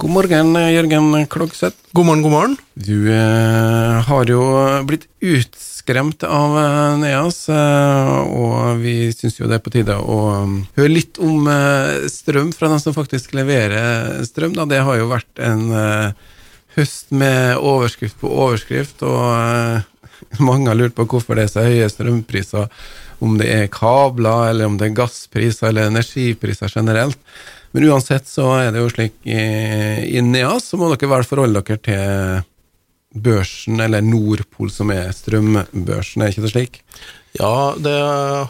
God morgen, Jørgen Klogseth. God morgen, god morgen. Du eh, har jo blitt utskremt av eh, Neas, eh, og vi syns jo det er på tide å um, høre litt om eh, strøm fra dem som faktisk leverer strøm. Da. Det har jo vært en eh, høst med overskrift på overskrift, og eh, mange har lurt på hvorfor det er så høye strømpriser. Om det er kabler, eller om det er gasspriser eller energipriser generelt. Men uansett så er det jo slik i, i NEAS, så må dere vel forholde dere til børsen, eller Nordpol, som er strømbørsen, er ikke det slik? Ja, det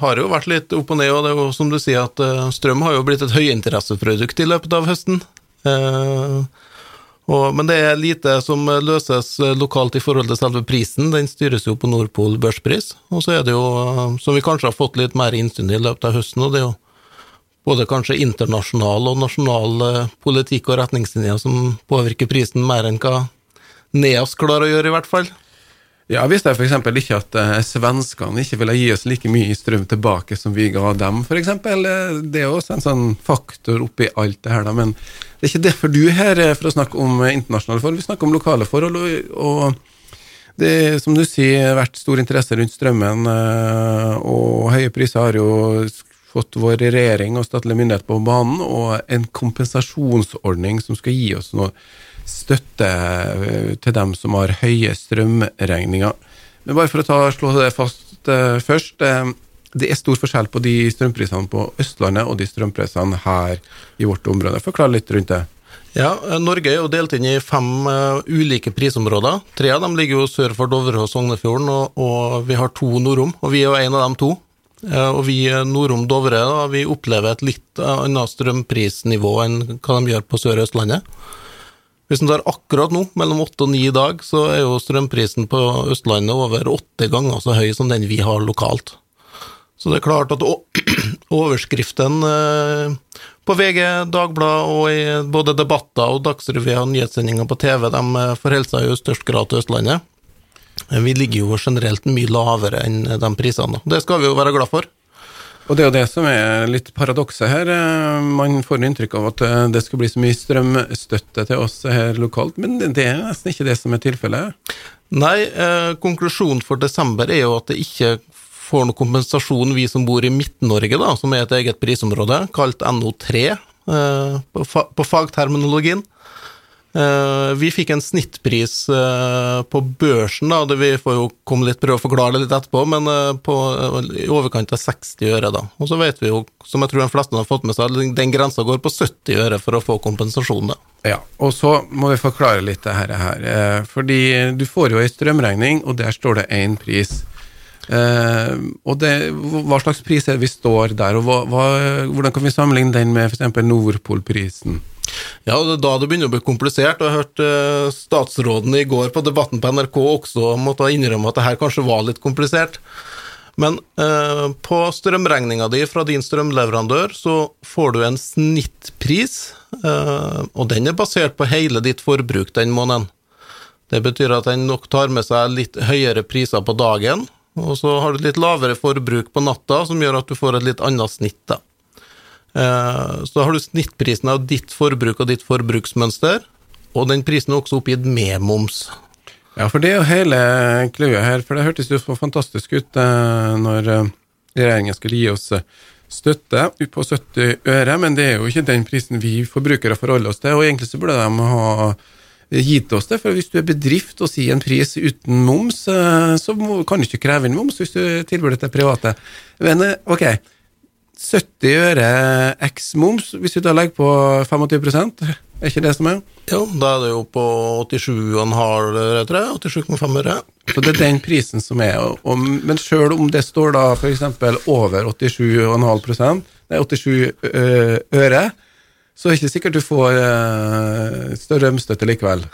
har jo vært litt opp og ned, og det er jo som du sier at eh, strøm har jo blitt et høyinteresseprodukt i løpet av høsten. Eh, og, men det er lite som løses lokalt i forhold til selve prisen, den styres jo på Nordpol børspris. Og så er det jo, som vi kanskje har fått litt mer innsyn i i løpet av høsten, og det er jo både kanskje internasjonal og nasjonal eh, politikk og retningslinjer som påvirker prisen mer enn hva NEAS klarer å gjøre, i hvert fall. Ja, Visste jeg f.eks. ikke at eh, svenskene ikke ville gi oss like mye strøm tilbake som vi ga dem, f.eks. Eh, det er også en sånn faktor oppi alt det her, da. Men det er ikke derfor du er her for å snakke om eh, internasjonale forhold, vi snakker om lokale forhold. og, og det er, som du sier, vært stor interesse rundt strømmen, eh, og høye priser har jo fått vår regjering og statlig myndighet på banen, og en kompensasjonsordning som skal gi oss noe støtte eh, til dem som har høye strømregninger. Men bare for å ta, slå det fast eh, først. Eh, det er stor forskjell på de strømprisene på Østlandet og de strømprisene her i vårt område. Forklar litt rundt det. Ja, Norge er jo delt inn i fem uh, ulike prisområder. Tre av dem ligger jo sør for Dovre og Sognefjorden, og, og vi har to nordom, og vi er jo en av dem to. Uh, og vi nordom-Dovre da, vi opplever et litt annet strømprisnivå enn hva de gjør på Sør- og Østlandet. Hvis en tar akkurat nå, mellom åtte og ni i dag, så er jo strømprisen på Østlandet over åtte ganger så høy som den vi har lokalt. Så det er klart at overskriften på VG, Dagbladet og i både debatter og Dagsrevyen og nyhetssendinger på TV, de forholder seg jo i størst grad til Østlandet. Vi ligger jo generelt mye lavere enn de prisene. Det skal vi jo være glad for. Og det er jo det som er litt paradokset her. Man får inntrykk av at det skal bli så mye strømstøtte til oss her lokalt, men det er nesten ikke det som er tilfellet. Nei, eh, konklusjonen for desember er jo at det ikke får noe kompensasjon, vi som bor i Midt-Norge, da, som er et eget prisområde, kalt NO3 eh, på, fa på fagterminologien. Eh, vi fikk en snittpris eh, på børsen, da, vi får jo komme litt prøve å forklare det litt etterpå, men eh, på, i overkant av 60 øre, da. Og så vet vi jo, som jeg tror de fleste har fått med seg, den grensa går på 70 øre for å få kompensasjon, da. Ja, og så må vi forklare litt det her, fordi du får jo ei strømregning, og der står det én pris. Og det, Hva slags pris er det vi står der, og hva, hvordan kan vi sammenligne den med f.eks. Nordpol-prisen? Ja, det er da det begynner å bli komplisert. og Jeg hørte uh, statsråden i går på Debatten på NRK også måtte innrømme at det her kanskje var litt komplisert. Men eh, på strømregninga di fra din strømleverandør så får du en snittpris, og den er basert på hele ditt forbruk den måneden. Det betyr at den nok tar med seg litt høyere priser på dagen, og så har du litt lavere forbruk på natta, som gjør at du får et litt annet snitt. da. Så har du snittprisen av ditt forbruk og ditt forbruksmønster, og den prisen er også oppgitt med moms. Ja, for det er jo hele clouet her, for det hørtes jo så fantastisk ut når regjeringen skulle gi oss støtte på 70 øre, men det er jo ikke den prisen vi forbrukere forholder oss til, og egentlig så burde de ha gitt oss det. For hvis du er bedrift og sier en pris uten moms, så kan du ikke kreve inn moms hvis du tilbyr det til private. Men ok, 70 øre x moms, hvis du da legger på 25 er ikke det som er? Jo, da er det jo på 87,5 øre, tror jeg. 87,5 øre. Så det er den prisen som er. Og, men sjøl om det står da f.eks. over 87,5 det er 87 øre, så er det ikke sikkert du får uh, strømstøtte likevel.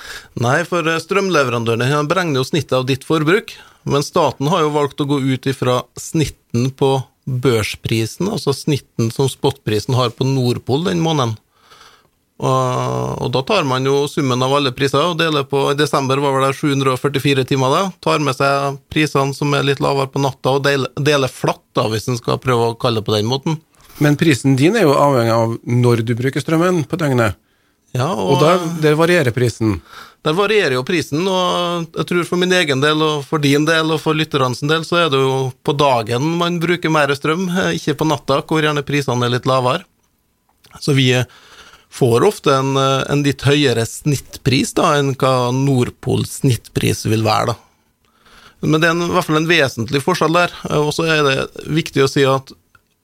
Nei, for strømleverandørene beregner jo snittet av ditt forbruk, men staten har jo valgt å gå ut ifra snitten på børsprisen, altså snitten som spotprisen har på Nordpol den måneden. Og, og, da tar man jo summen av alle priser og deler på I desember var det 744 timer, da. Tar med seg prisene som er litt lavere på natta, og deler, deler flatt, da, hvis en skal prøve å kalle det på den måten. Men prisen din er jo avhengig av når du bruker strømmen på døgnet. Ja, Og og der varierer prisen. Der varierer jo prisen, og jeg tror for min egen del, og for din del, og for lytternes del, så er det jo på dagen man bruker mer strøm, eh, ikke på natta, hvor gjerne prisene er litt lavere. Så vi får ofte en, eh, en litt høyere snittpris da, enn hva Nordpols snittpris vil være, da. Men det er en, i hvert fall en vesentlig forskjell der. Eh, og så er det viktig å si at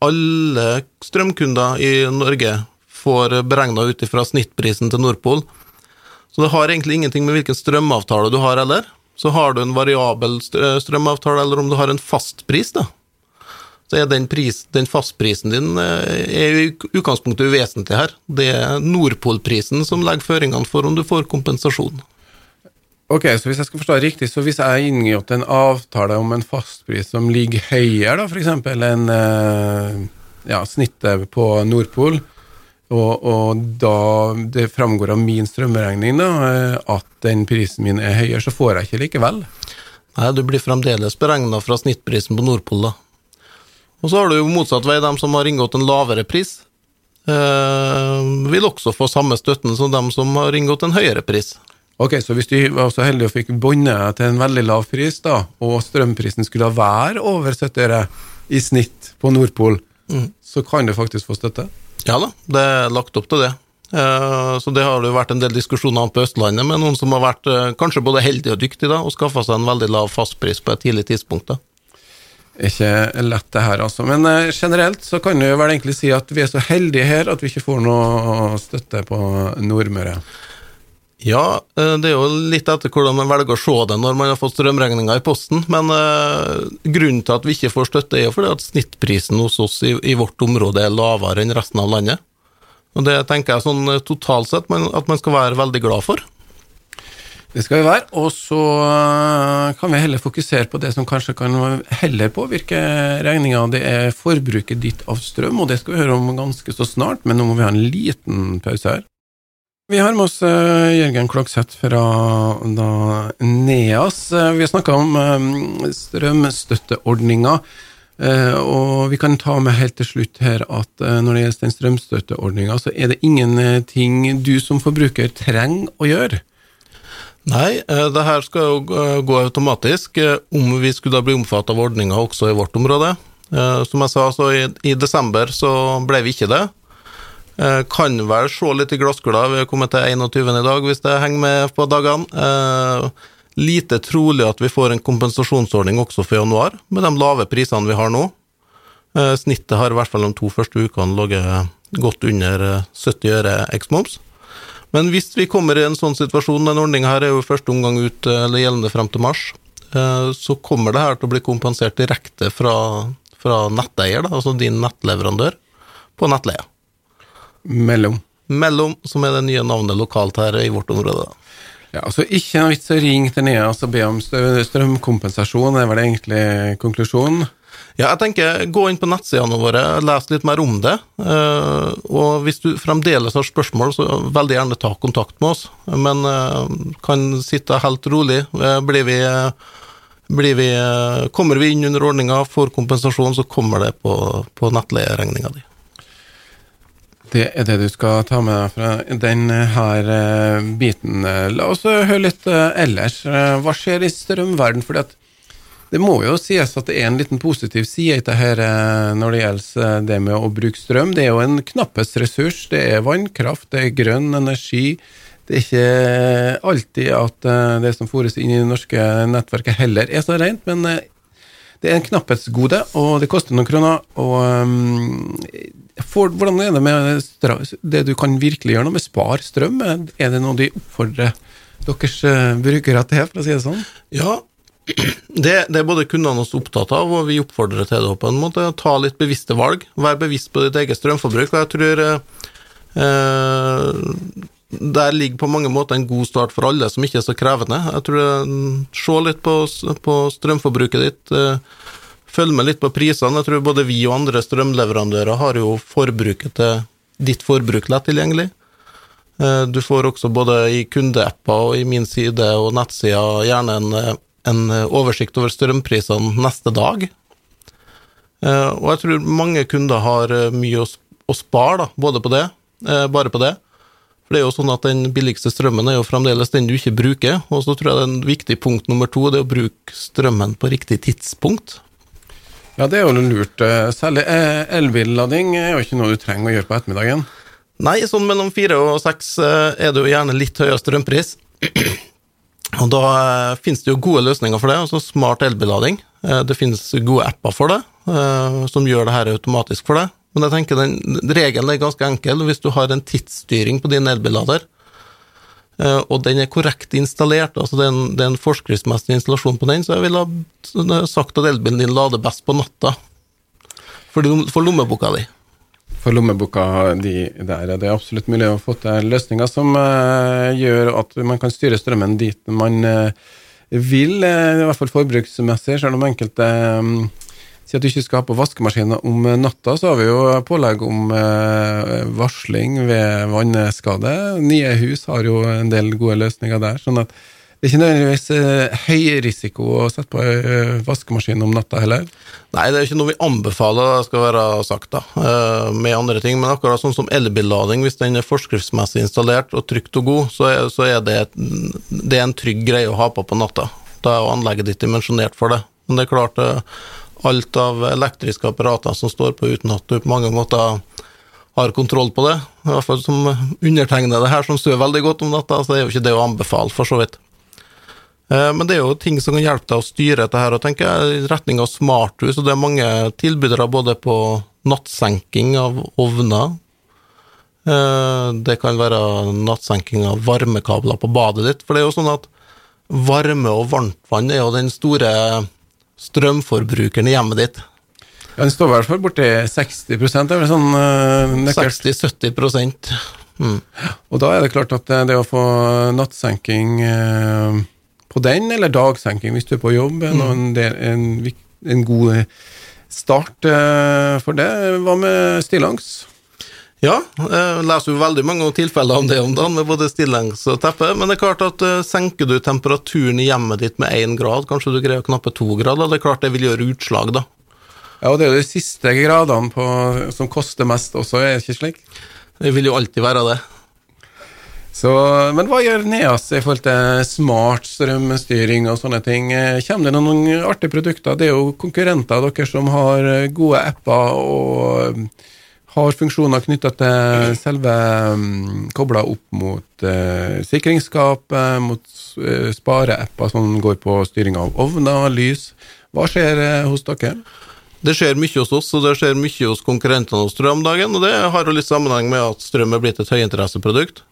alle strømkunder i Norge får beregna ut ifra snittprisen til Nordpol. Så det har egentlig ingenting med hvilken strømavtale du har heller. Så har du en variabel strømavtale, eller om du har en fastpris, da. Så er den, pris, den fastprisen din eh, er i utgangspunktet uvesentlig her. Det er Nordpolprisen som legger føringene for om du får kompensasjon. Ok, så hvis jeg skal forstå riktig, så hvis jeg har inngått en avtale om en fastpris som ligger høyere, da, f.eks. enn eh, ja, snittet på Nordpol, og, og, da det framgår av min strømregning da, eh, at den prisen min er høyere, så får jeg ikke likevel? Nei, du blir fremdeles beregna fra snittprisen på Nordpol, da. Og så har du jo motsatt vei, dem som har inngått en lavere pris. Eh, vil også få samme støtten som dem som har inngått en høyere pris. Ok, Så hvis du var så heldig og fikk båndet til en veldig lav pris, da, og strømprisen skulle være over 70 øre i snitt på Nordpol, mm. så kan du faktisk få støtte? Ja da, det er lagt opp til det. Eh, så det har jo vært en del diskusjoner på Østlandet, med noen som har vært eh, kanskje både heldige og dyktige da, og skaffa seg en veldig lav fastpris på et tidlig tidspunkt. da. Ikke lett, det her, altså. Men uh, generelt så kan du vel egentlig si at vi er så heldige her at vi ikke får noe støtte på Nordmøre. Ja, eh, det er jo litt etter hvordan man velger å se det når man har fått strømregninga i posten, men uh, grunnen til at vi ikke får støtte, er jo fordi at snittprisen hos oss i, i, vårt område er lavere enn resten av landet. Og det tenker jeg sånn eh, totalt sett at man skal være veldig glad for. Det skal vi være, og så kan vi heller fokusere på det som kanskje kan heller påvirke regninga. Det er forbruket ditt av strøm, og det skal vi høre om ganske så snart, men nå må vi ha en liten pause her. Vi har med oss uh, Jørgen Klokseth fra da, NEAS. Uh, vi har snakka om uh, strømstøtteordninga. og vi kan ta med helt til slutt her at når det gjelder den strømstøtteordninga, så er det ingenting du som forbruker trenger å gjøre. Nei, det her skal jo gå automatisk om vi skulle da bli omfattet av ordninga også i vårt område. Som jeg sa, så i, i desember så ble vi ikke det. Eh, kan vel se litt i glasskula, vi har kommet til 21. i dag, hvis det henger med på dagene. Eh, lite trolig at vi får en kompensasjonsordning også for januar, med de lave prisene vi har nå. Eh, snittet har i hvert fall de to første ukene ligget godt under 70 øre eksmoms. Men hvis vi kommer i en sånn situasjon, den ordninga her er jo første omgang ut, eller gjeldende frem til mars, så kommer det her til å bli kompensert direkte fra, fra netteier, da, altså din nettleverandør, på nettleie. Mellom. Mellom, som er det nye navnet lokalt her i vårt område. Ja, altså Ikke noe vits å ringe til Nea og be om strømkompensasjon, det er vel egentlig konklusjonen? Ja, jeg tenker gå inn på nettsidene våre, les litt mer om det. Eh, og hvis du fremdeles har spørsmål, så veldig gjerne ta kontakt med oss. Men eh, kan sitte helt rolig. Eh, blir vi, blir vi, kommer vi inn under ordninga, får kompensasjon, så kommer det på, på nettleieregninga di. Det er det du skal ta med deg fra denne her biten. La oss eh, høre litt eh, ellers. Hva skjer i strømverden? Fordi at det må jo sies at det er en liten positiv side i dette når det gjelder det med å bruke strøm. Det er jo en knapphetsressurs. Det er vannkraft, det er grønn energi. Det er ikke alltid at det som fôres inn i det norske nettverket heller er så rent, men det er en knapphetsgode, og det koster noen kroner. og um, for, Hvordan er det med det du kan virkelig gjøre noe med spar strøm? Er det noe de oppfordrer deres uh, brukere til, for å si det sånn? Ja, det, det, er både kundene også opptatt av, og vi oppfordrer til det på en måte. Ta litt bevisste valg. Vær bevisst på ditt eget strømforbruk. Og jeg tror eh, der ligger på mange måter en god start for alle som ikke er så krevende. Jeg tror Se litt på, på strømforbruket ditt. Eh, følg med litt på prisene. Jeg tror både vi og andre strømleverandører har jo forbruket til ditt forbruk lett tilgjengelig. Eh, du får også både i kundeapper og i min side og nettsida gjerne en, en oversikt over strømprisene neste dag. Eh, og jeg tror mange kunder har mye å, spare, da, både på det, bare på det. For det er jo sånn at Den billigste strømmen er jo fremdeles den du ikke bruker. Og så tror jeg det er en viktig punkt nummer to det er å bruke strømmen på riktig tidspunkt. Ja, det er jo lurt. eh, Særlig eh, elbillading er jo ikke noe du trenger å gjøre på ettermiddagen. Nei, sånn mellom fire og seks eh, er det jo gjerne litt høyere strømpris. Og da finnes det jo gode løsninger for det, altså smart elbillading. Det finnes gode apper for det, som gjør det her automatisk for deg. Men jeg tenker den regelen er ganske enkel. Hvis du har en tidsstyring på din elbillader, og den er korrekt installert, altså det er en, det er en forskriftsmessig installasjon på den, så jeg ville ha sagt at elbilen din lader best på natta. For, for lommeboka di. For lommeboka di der er det absolutt mulig å få til løsninger som uh, gjør at man kan styre strømmen dit man uh, vil, uh, i hvert fall forbruksmessig, selv om enkelte um, sier at du ikke skal ha på vaskemaskinen om natta, så har vi jo pålegg om eh, varsling ved vannskade. Nye hus har jo en del gode løsninger der. sånn at det er ikke nødvendigvis eh, høy risiko å sette på eh, vaskemaskin om natta heller. Nei, det er ikke noe vi anbefaler, det skal være sagt, da, med andre ting. Men akkurat sånn som elbillading, hvis den er forskriftsmessig installert og trygt og god, så er, det, det er en trygg greie å ha på på natta. Da er jo anlegget ditt dimensjonert for det. Men det er klart, alt av elektriske apparater som står på uten at du på mange måter har kontroll på det, i hvert fall som undertegnede her, som sover veldig godt om natta, så det er jo ikke det å anbefale, for så vidt. Eh, Men det er jo ting som kan hjelpe deg å styre dette her, og tenker jeg i retning av smarthus, og det er mange tilbydere både på nattsenking av ovner, Eh, det kan være nattsenking av varmekabler på badet ditt, for det er jo sånn at varme og varmtvann er jo den store strømforbrukeren i hjemmet ditt. Ja, Den står i hvert fall borti 60 det er vel sånn uh, 60-70 mm. Og da er det klart at det, det å få nattsenking uh, på den, eller dagsenking hvis du er på jobb, er mm. en, del- en, en god start uh, for det. Hva med stillongs? Ja, jeg leser jo veldig mange tilfeller om det om dagen, med både stillengs og teppe, men det er klart at eh, senker du temperaturen i hjemmet ditt med én grad, kanskje du greier å knappe to grader, det er klart det vil gjøre utslag, da. Ja, og det er jo de siste gradene på, som koster mest også, er det ikke slik? Det vil jo alltid være det. Så, men hva gjør Neas i forhold til smart strømstyring og sånne ting? Kommer det noen artige produkter? Det er jo konkurrenter av dere som har gode apper og har funksjoner knytta til selve um, kobla opp mot uh, sikringsskap, eh, mot uh, spareapper som går på styring av ovner, lys. Hva skjer uh, hos dere? Det skjer mye hos oss, og det skjer mye hos konkurrentene hos strøm om dagen, og det har jo litt sammenheng med at strøm er blitt et høyinteresseprodukt.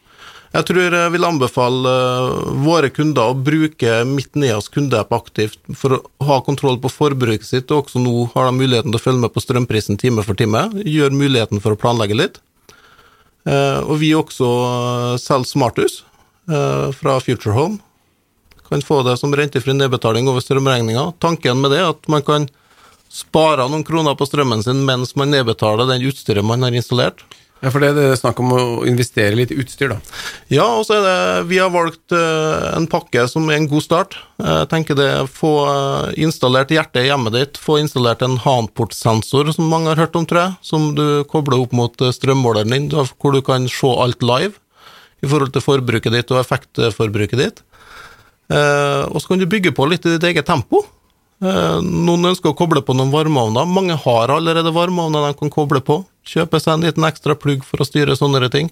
Jeg tror jeg vil anbefale eh, våre kunder å bruke mitt Neas kundeapp aktivt for å ha kontroll på forbruket sitt, og også nå har de muligheten til å følge med på strømprisen time for time. Gjør muligheten for å planlegge litt. Eh, Og vi også eh, selger smarthus fra Future Home. Kan få det som rentefri nedbetaling over strømregninga. Tanken med det er at man kan spare noen kroner på strømmen sin mens man nedbetaler den utstyret man har installert. Ja, for det er det snakk om å investere litt i utstyr, da. Ja, og så er det Vi har valgt eh, en pakke som er en god start. Jeg tenker det Få eh, installert hjertet i hjemmet ditt. Få installert en Hanport-sensor, som mange har hørt om, tror jeg. Som du kobler opp mot eh, strømmåleren din, hvor du kan se alt live i forhold til forbruket ditt og effektforbruket ditt. Og så kan du bygge på litt i ditt eget tempo. Eh, noen ønsker å koble på noen varmeovner. Mange har allerede varmeovner de kan koble på. Kjøpe seg en liten ekstra plugg for å styre sånne ting.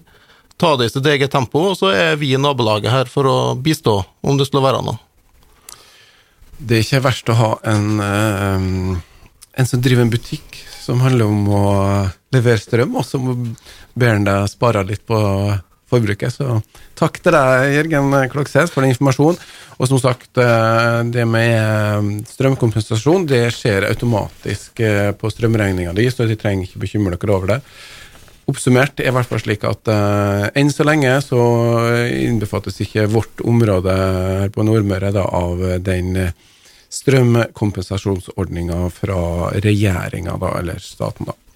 Ta det i sitt eget tempo, og så er vi i nabolaget her for å bistå, om det skulle være noe. Det er ikke verst å ha en, eh, en som driver en butikk som handler om å levere strøm, og så ber han deg spare litt på forbruket. Så takk til deg, Jørgen Kloksæs, for den informasjonen. Og som sagt, eh, det med eh, strømkompensasjon det skjer automatisk eh, på strømregninga di, så de trenger ikke bekymre dere over det. Oppsummert er i hvert fall slik at uh, enn så lenge så innbefattes ikke vårt område her på Nordmøre da, av den strømkompensasjonsordninga fra regjeringa, eller staten, da.